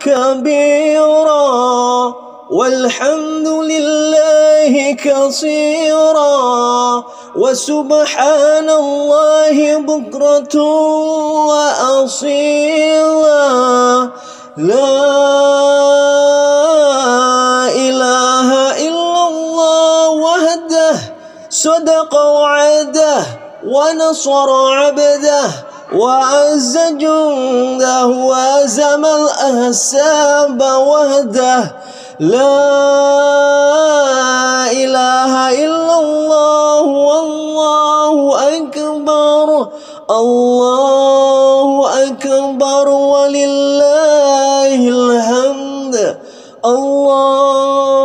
كبيرا والحمد لله كثيرا وسبحان الله بكرة وأصيلا. لا إله إلا الله وحده صدق وعده ونصر عبده وعز جنده وازم الأحساب وحده. لا إله إلا الله والله أكبر الله أكبر ولله الحمد الله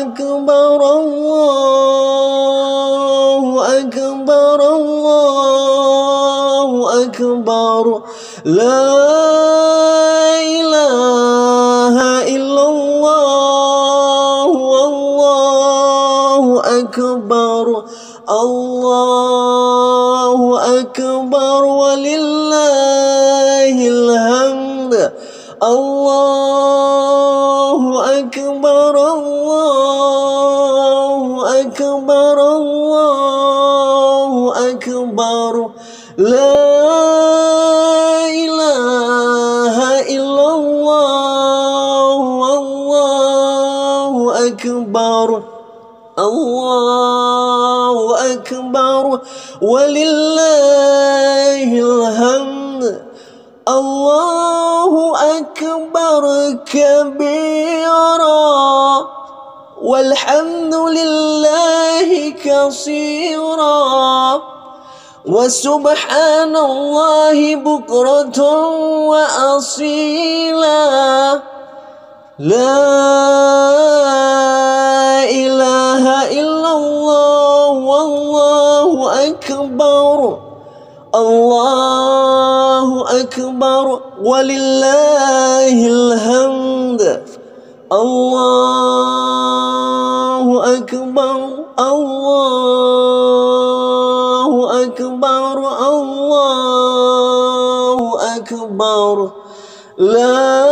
أكبر الله أكبر الله أكبر لا إله إلا الله والله أكبر. الله أكبر ولله الحمد. الله أكبر الله أكبر الله أكبر. لا أكبر. الله أكبر. ولله الحمد. الله أكبر كبيرا. والحمد لله كثيرا. وسبحان الله بكرة وأصيلا. لا إله إلا الله والله أكبر الله أكبر ولله الحمد الله أكبر الله أكبر الله أكبر لا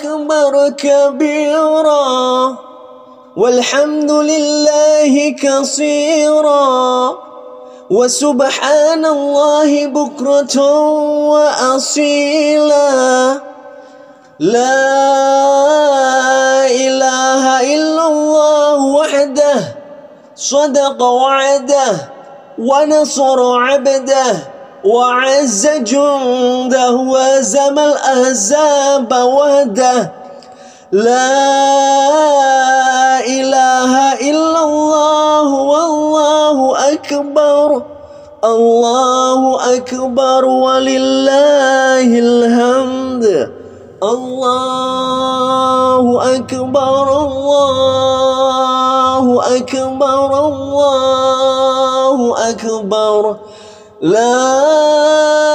أكبر كبيرا والحمد لله كثيرا وسبحان الله بكرة وأصيلا. لا إله إلا الله وحده صدق وعده ونصر عبده. وعز جنده وزم الأحزاب وحده. لا إله إلا الله والله أكبر. الله أكبر ولله الحمد. الله أكبر الله أكبر الله أكبر. لا إله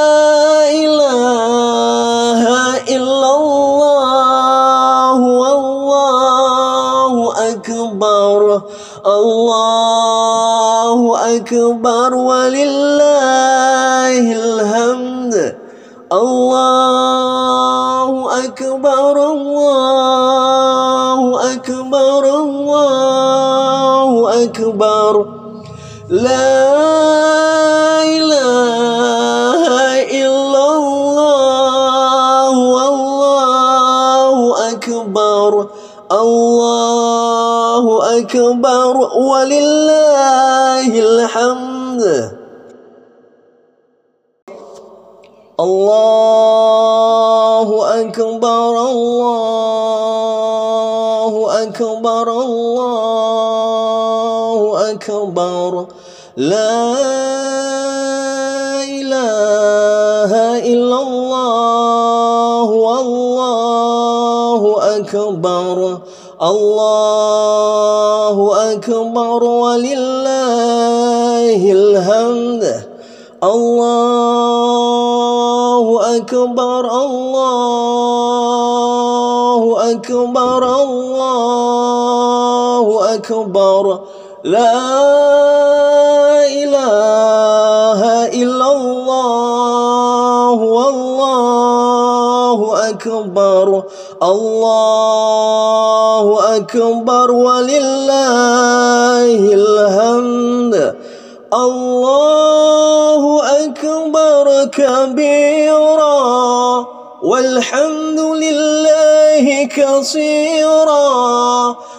لا إله إلا الله والله أكبر الله أكبر ولله الحمد الله أكبر الله أكبر الله أكبر لا الله أكبر ولله الحمد. الله أكبر كبيرا والحمد لله كثيرا.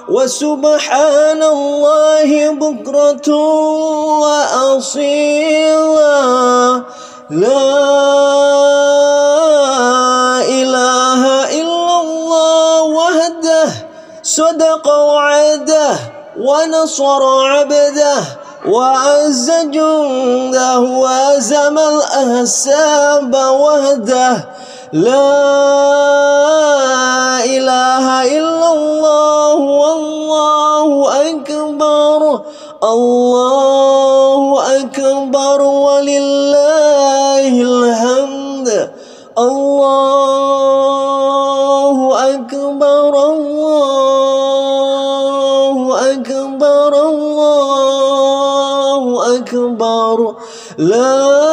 وسبحان الله بكرة وأصيلا. لا إله إلا الله وحده صدق وعده ونصر عبده وعز جنده وازم الأحساب وحده. لا إله إلا الله والله أكبر. الله أكبر ولله الحمد الله أكبر الله أكبر الله أكبر لا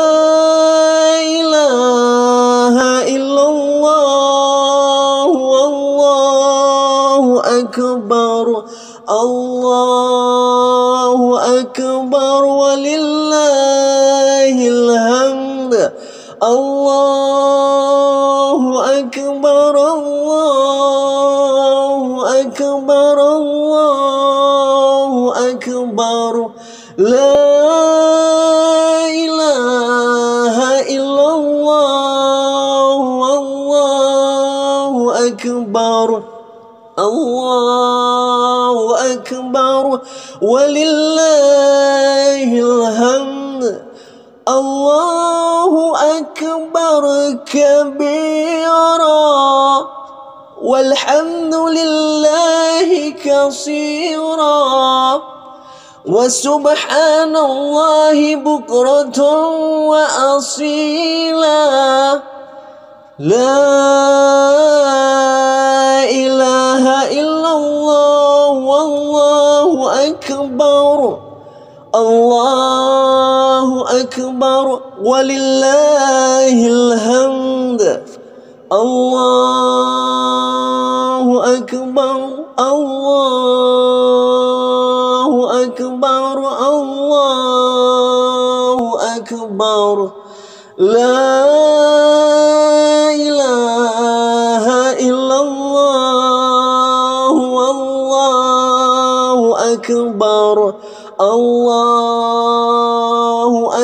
ولله الحمد. الله أكبر كبيرا. والحمد لله كثيرا. وسبحان الله بكرة وأصيلا. لا إله إلا الله والله أكبر الله أكبر ولله الحمد الله أكبر الله أكبر الله أكبر لا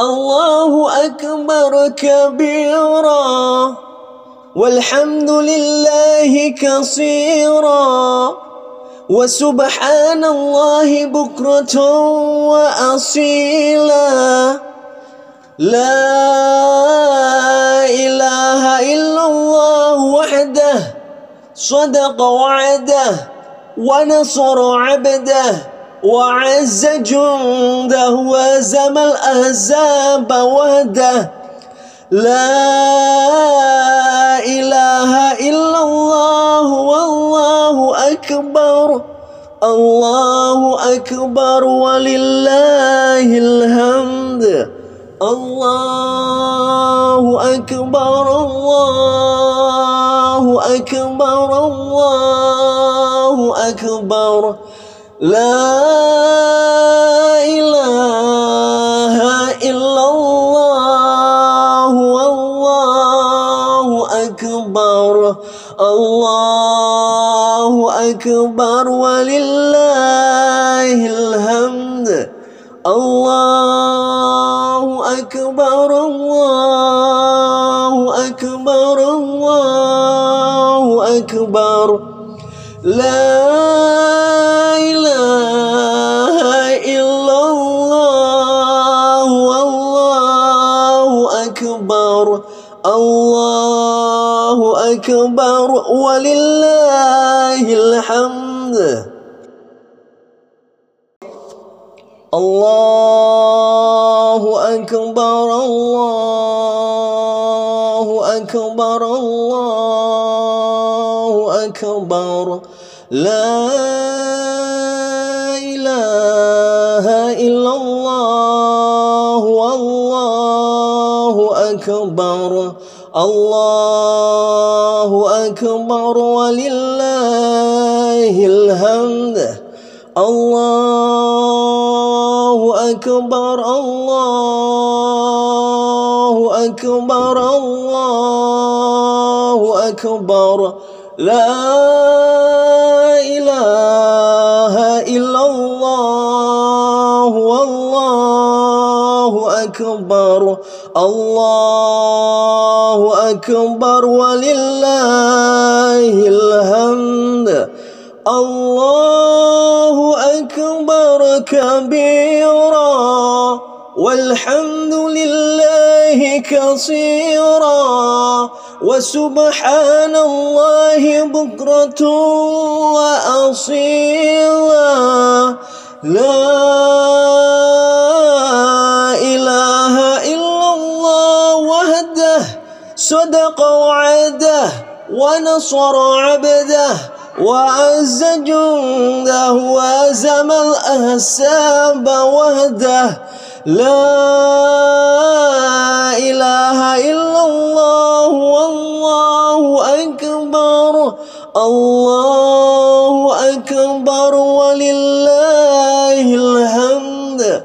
الله أكبر كبيرا والحمد لله كثيرا وسبحان الله بكرة وأصيلا. لا إله إلا الله وحده صدق وعده ونصر عبده وعز جنده وزم الأحزاب وحده. لا إله إلا الله والله أكبر. الله أكبر ولله الحمد. الله أكبر الله أكبر الله أكبر. لا إله إلا الله والله أكبر الله أكبر ولله الحمد الله أكبر الله أكبر الله أكبر. لا أكبر الله أكبر ولله الحمد. الله أكبر الله أكبر الله أكبر. لا أكبر. الله أكبر ولله الحمد. الله أكبر الله أكبر الله أكبر. لا الله أكبر ولله الحمد. الله أكبر كبيرا والحمد لله كثيرا. وسبحان الله بكرة وأصيلا. لا إله إلا الله صدق وعده ونصر عبده وعز جنده وزم الأحساب وحده لا إله إلا الله والله أكبر الله أكبر ولله الحمد.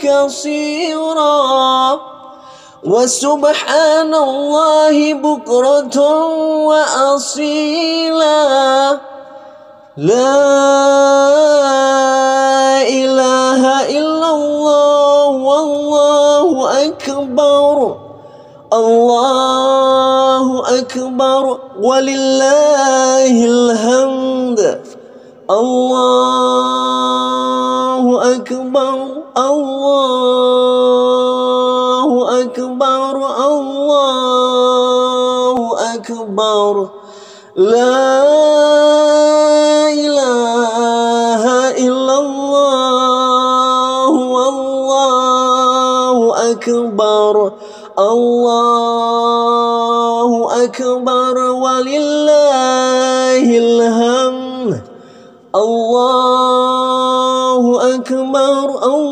كثيرا وسبحان الله بكرة وأصيلا. لا إله إلا الله والله أكبر. الله أكبر. ولله الحمد. الله أكبر. الله أكبر الله أكبر. لا إله إلا الله والله أكبر. الله أكبر ولله الحمد. الله أكبر الله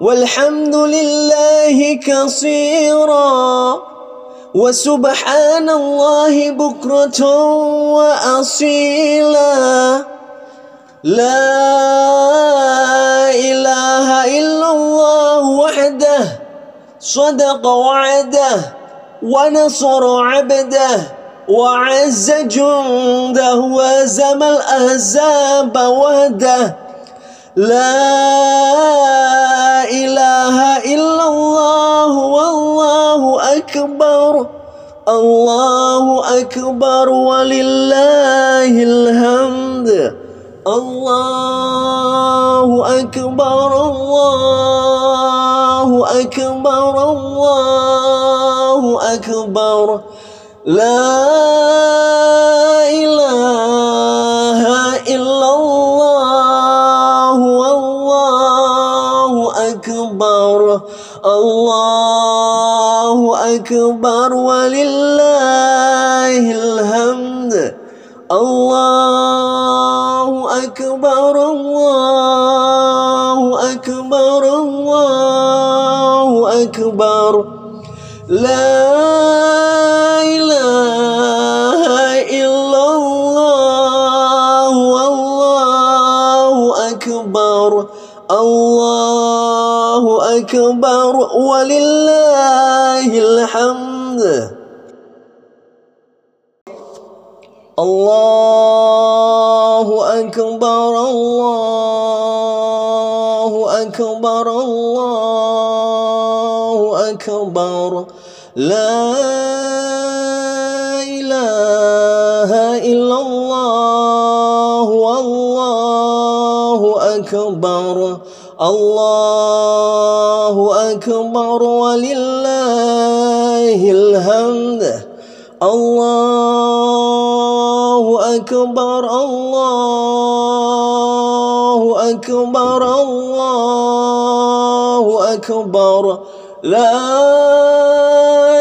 والحمد لله كثيرا وسبحان الله بكرة وأصيلا. لا إله إلا الله وحده صدق وعده ونصر عبده وعز جنده وزم الأحزاب وحده. لا إله إلا الله والله أكبر الله أكبر ولله الحمد الله أكبر الله أكبر الله أكبر لا الله أكبر ولله الحمد. الله أكبر الله أكبر الله أكبر. لا أكبر ولله الحمد. الله أكبر الله أكبر الله أكبر. لا إله إلا الله والله أكبر. الله أكبر ولله الحمد. الله أكبر الله أكبر الله أكبر. لا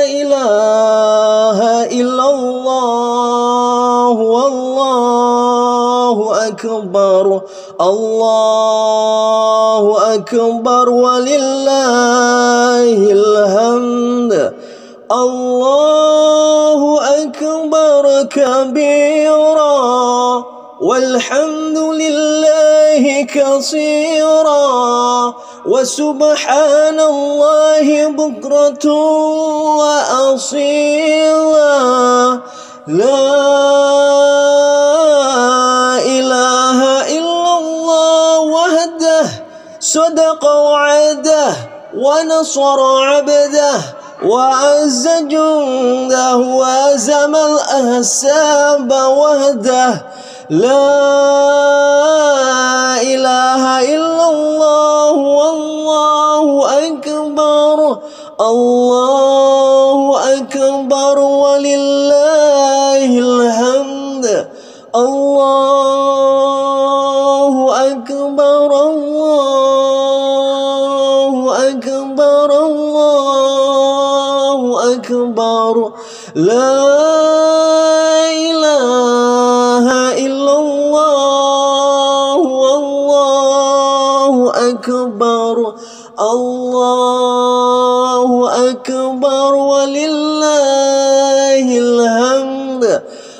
إله إلا الله والله أكبر. الله أكبر ولله الحمد. الله أكبر كبيرا والحمد لله كثيرا. وسبحان الله بكرة وأصيلا. لا إله إلا الله وحده صدق وعده ونصر عبده وعز جنده وزم الأحساب وحده. لا إله إلا الله والله أكبر. الله أكبر ولله الحمد الله أكبر الله أكبر الله أكبر لا إله إلا الله والله أكبر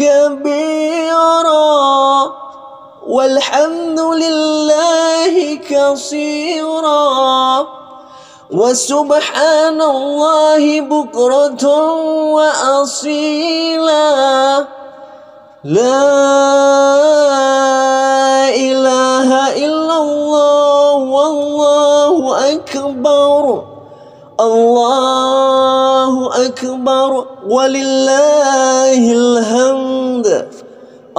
كبيرا والحمد لله كثيرا وسبحان الله بكرة وأصيلا. لا إله إلا الله والله أكبر. الله أكبر. ولله الحمد.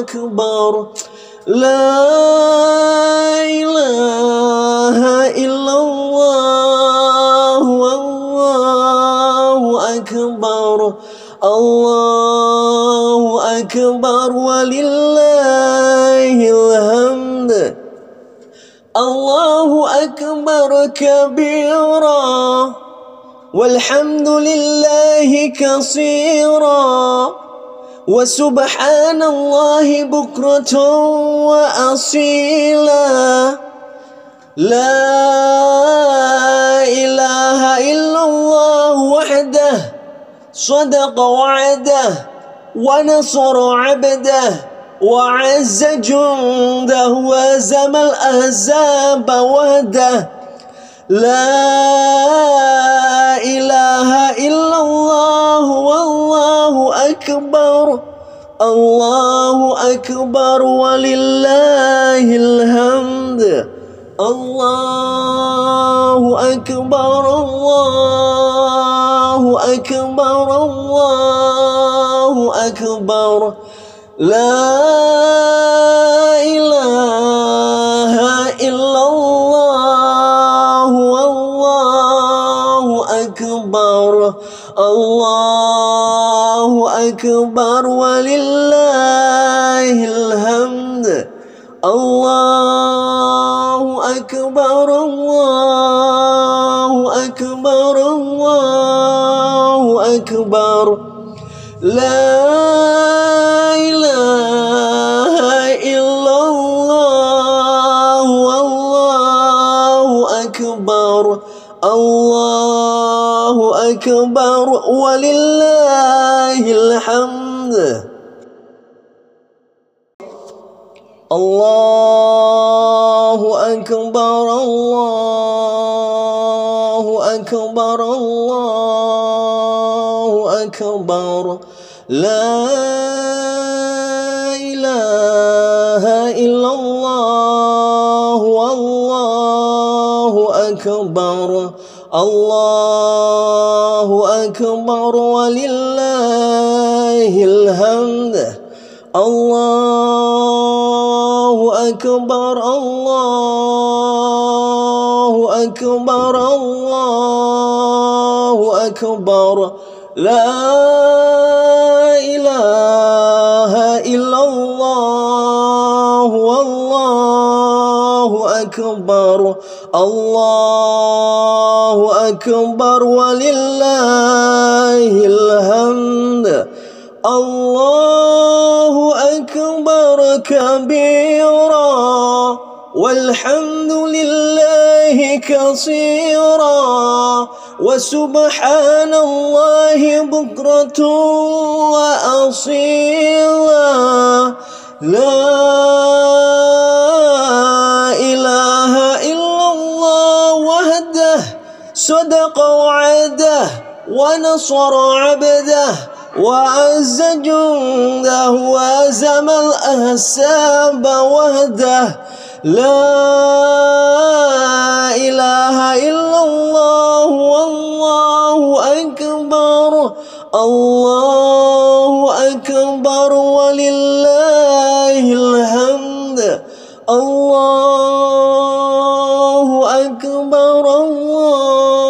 أكبر. لا إله إلا الله والله أكبر. الله أكبر ولله الحمد. الله أكبر كبيرا والحمد لله كثيرا. وسبحان الله بكرة وأصيلا. لا إله إلا الله وحده صدق وعده ونصر عبده وعز جنده وزم الأحزاب وحده. لا إله إلا الله والله أكبر. الله أكبر ولله الحمد. الله أكبر الله أكبر الله أكبر. لا إله إلا الله أكبر. الله أكبر ولله الحمد. الله أكبر الله أكبر الله أكبر. لا أكبر ولله الحمد. الله أكبر الله أكبر الله أكبر. لا إله إلا الله والله أكبر. الله أكبر ولله الحمد. الله أكبر الله أكبر الله أكبر. لا إله إلا الله والله أكبر الله أكبر ولله ولله الحمد. الله أكبر كبيرا والحمد لله كثيرا. وسبحان الله بكرة وأصيلا. لا إله إلا الله وحده صدق وعده. ونصر عبده وعز جنده وازم الأحساب وهده لا إله إلا الله والله أكبر الله أكبر ولله الحمد الله أكبر الله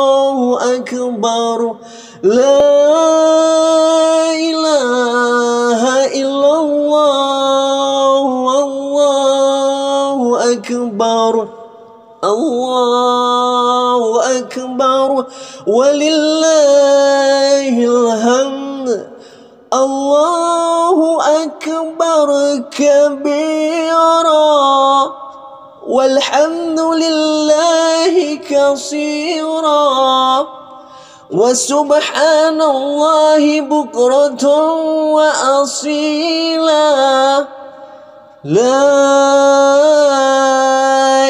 أكبر لا إله إلا الله والله أكبر الله أكبر ولله الحمد الله أكبر كبيرا والحمد لله كثيرا. وسبحان الله بكرة وأصيلا. لا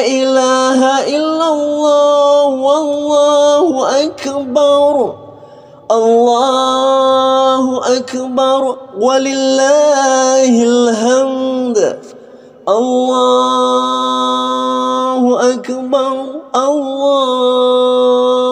إله إلا الله والله أكبر. الله أكبر. ولله الحمد. الله أكبر. الله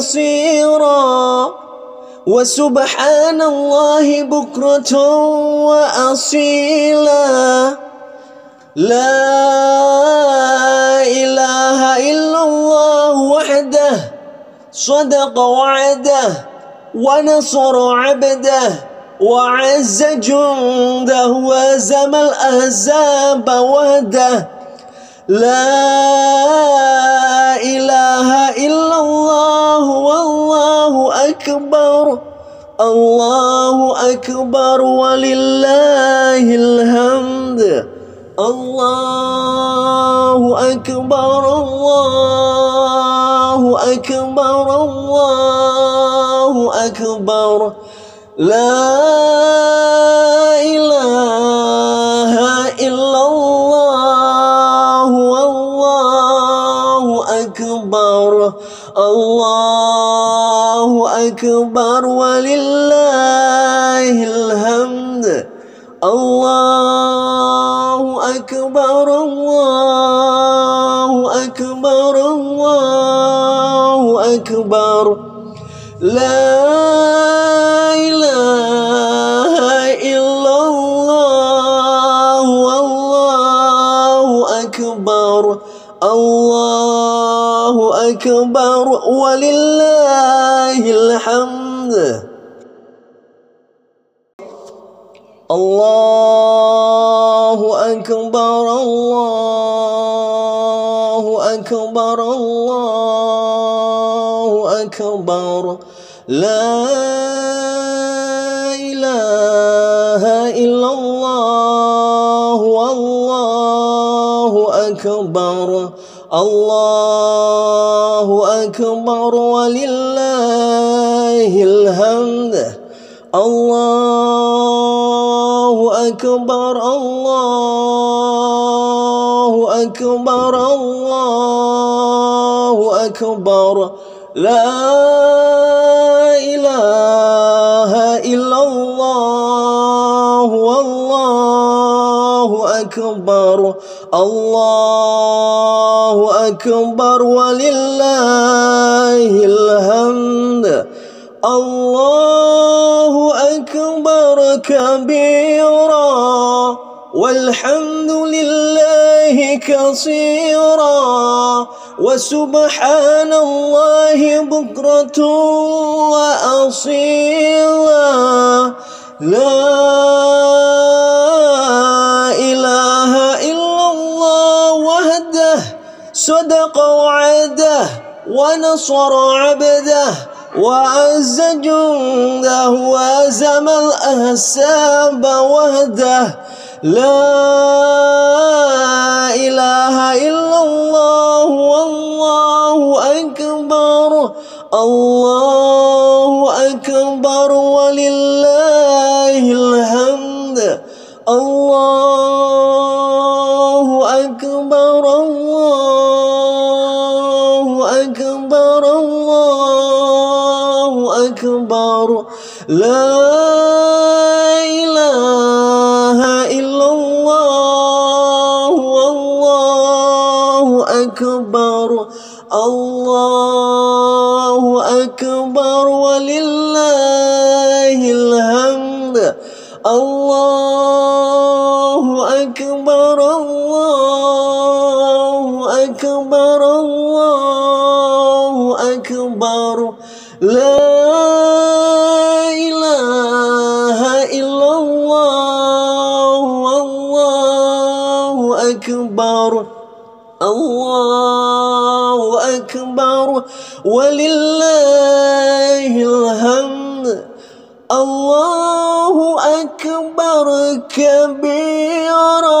كثيرا وسبحان الله بكرة وأصيلا. لا إله إلا الله وحده صدق وعده ونصر عبده وعز جنده وزم الأحزاب وحده. لا الله أكبر ولله الحمد. الله أكبر الله أكبر الله أكبر. لا إله إلا الله والله أكبر. الله أكبر ولله الحمد. الله أكبر الله أكبر الله أكبر. لا إله إلا الله والله أكبر الله أكبر ولله الحمد. الله أكبر الله أكبر الله أكبر. لا إله إلا الله والله أكبر الله أكبر الله أكبر الله أكبر الله أكبر. لا إله إلا الله والله أكبر الله أكبر ولله الحمد. الله أكبر كبيرا والحمد لله كثيرا وسبحان الله بكرة وأصيلا لا إله إلا الله وحده صدق وعده ونصر عبده وعز جنده وهزم الأحساب وحده. لا إله إلا الله والله أكبر. الله أكبر ولله الحمد. الله أكبر لا إله إلا الله والله أكبر الله أكبر ولله الحمد الله أكبر الله أكبر الله أكبر لا أكبر. الله أكبر. ولله الحمد. الله أكبر كبيرا.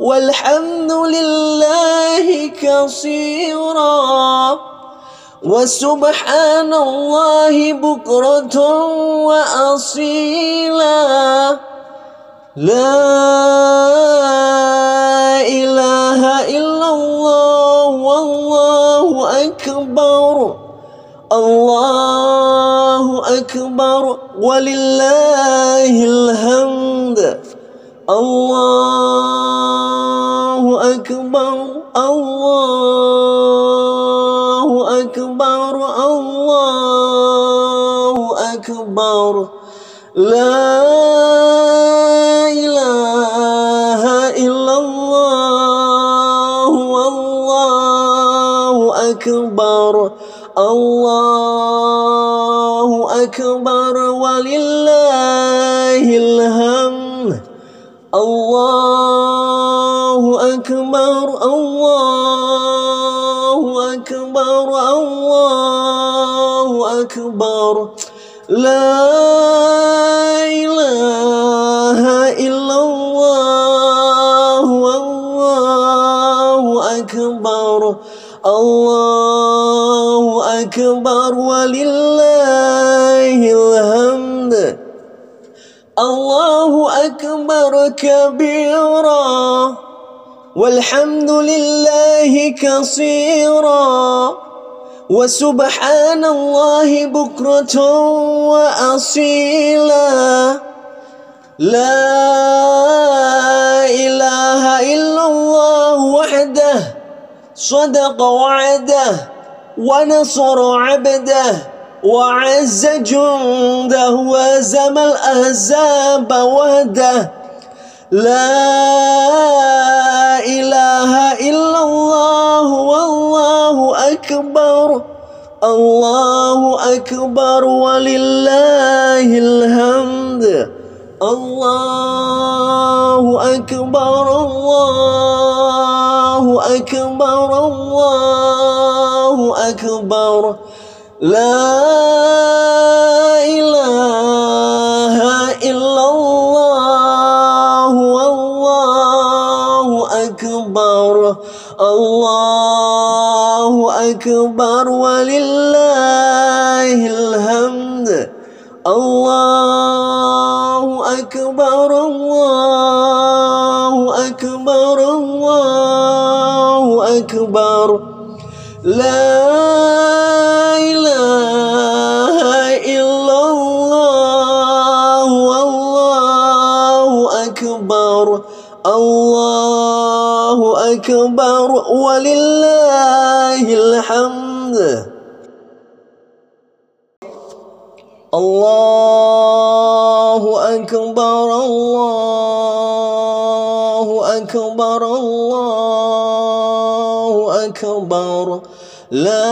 والحمد لله كثيرا. وسبحان الله بكرة وأصيلا. لا إله إلا الله والله أكبر الله أكبر ولله الحمد الله أكبر الله أكبر الله أكبر لا أكبر. لا إله إلا الله والله أكبر. الله أكبر ولله الحمد. الله أكبر كبيرا والحمد لله كثيرا. وسبحان الله بكرة وأصيلا. لا إله إلا الله وحده صدق وعده ونصر عبده وعز جنده وزم الأحزاب وحده. لا إله إلا الله والله أكبر. الله أكبر ولله الحمد. الله أكبر الله أكبر الله أكبر. لا إله إلا الله. أكبر. الله أكبر ولله الحمد. الله أكبر الله أكبر الله أكبر. لا أكبر ولله الحمد. الله أكبر الله أكبر الله أكبر. لا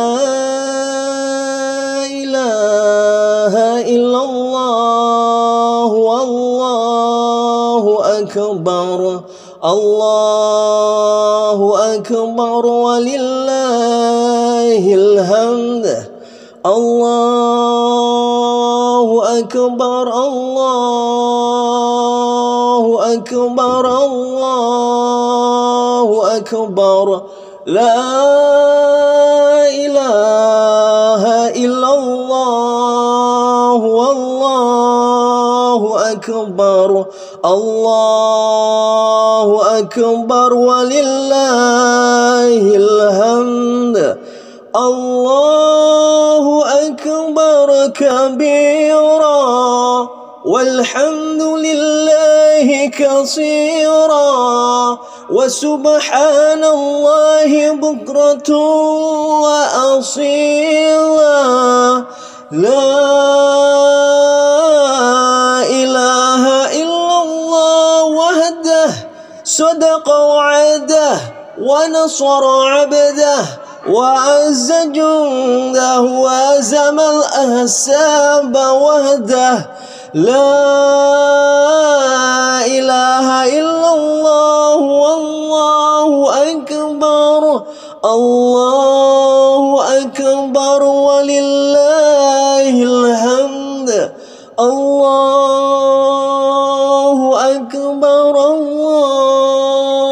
إله إلا الله والله أكبر. الله أكبر ولله الحمد. الله أكبر الله أكبر الله أكبر. لا إله إلا الله والله أكبر الله أكبر ولله الحمد الله أكبر كبيرا والحمد لله كثيرا وسبحان الله بكرة وأصيلا. لا إله إلا الله وحده صدق وعده. ونصر عبده وعز جنده وازم الأحساب وحده. لا إله إلا الله والله أكبر الله أكبر ولله الحمد الله أكبر الله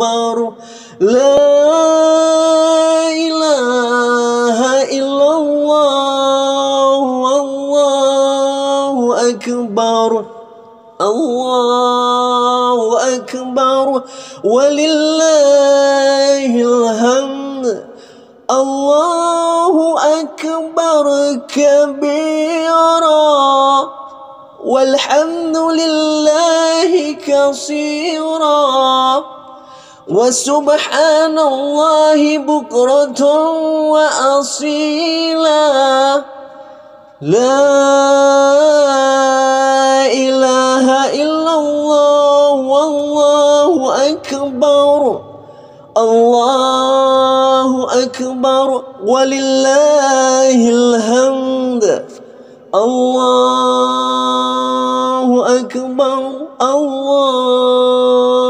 أكبر لا إله إلا الله والله أكبر الله أكبر ولله الحمد الله أكبر كبيرا والحمد لله كثيرا. وسبحان الله بكرة وأصيلا. لا إله إلا الله والله أكبر. الله أكبر. ولله الحمد. الله أكبر. الله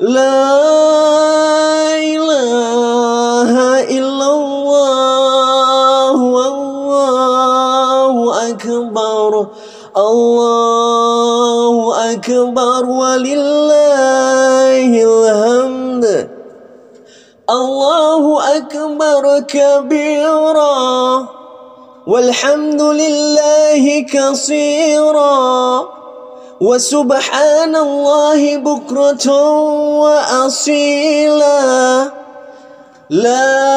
لا إله إلا الله والله أكبر الله أكبر ولله الحمد. الله أكبر كبيرا والحمد لله كثيرا. وسبحان الله بكرة وأصيلا. لا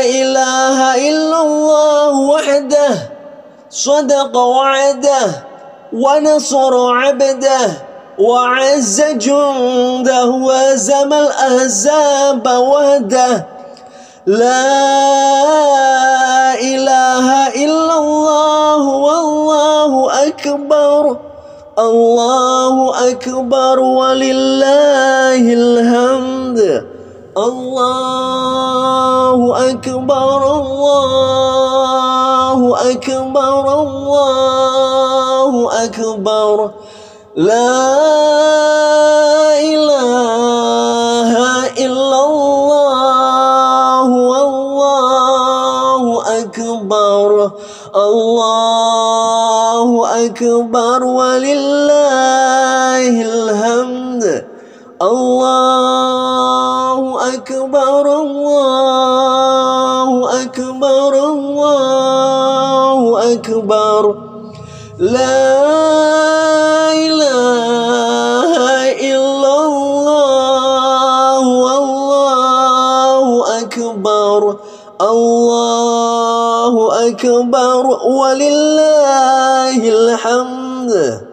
إله إلا الله وحده صدق وعده ونصر عبده وعز جنده وهزم الأحزاب وهده لا إله إلا الله والله أكبر. الله أكبر ولله الحمد. الله أكبر الله أكبر الله أكبر. لا إله الله أكبر ولله الحمد. الله أكبر الله أكبر الله أكبر. لا أكبر ولله الحمد.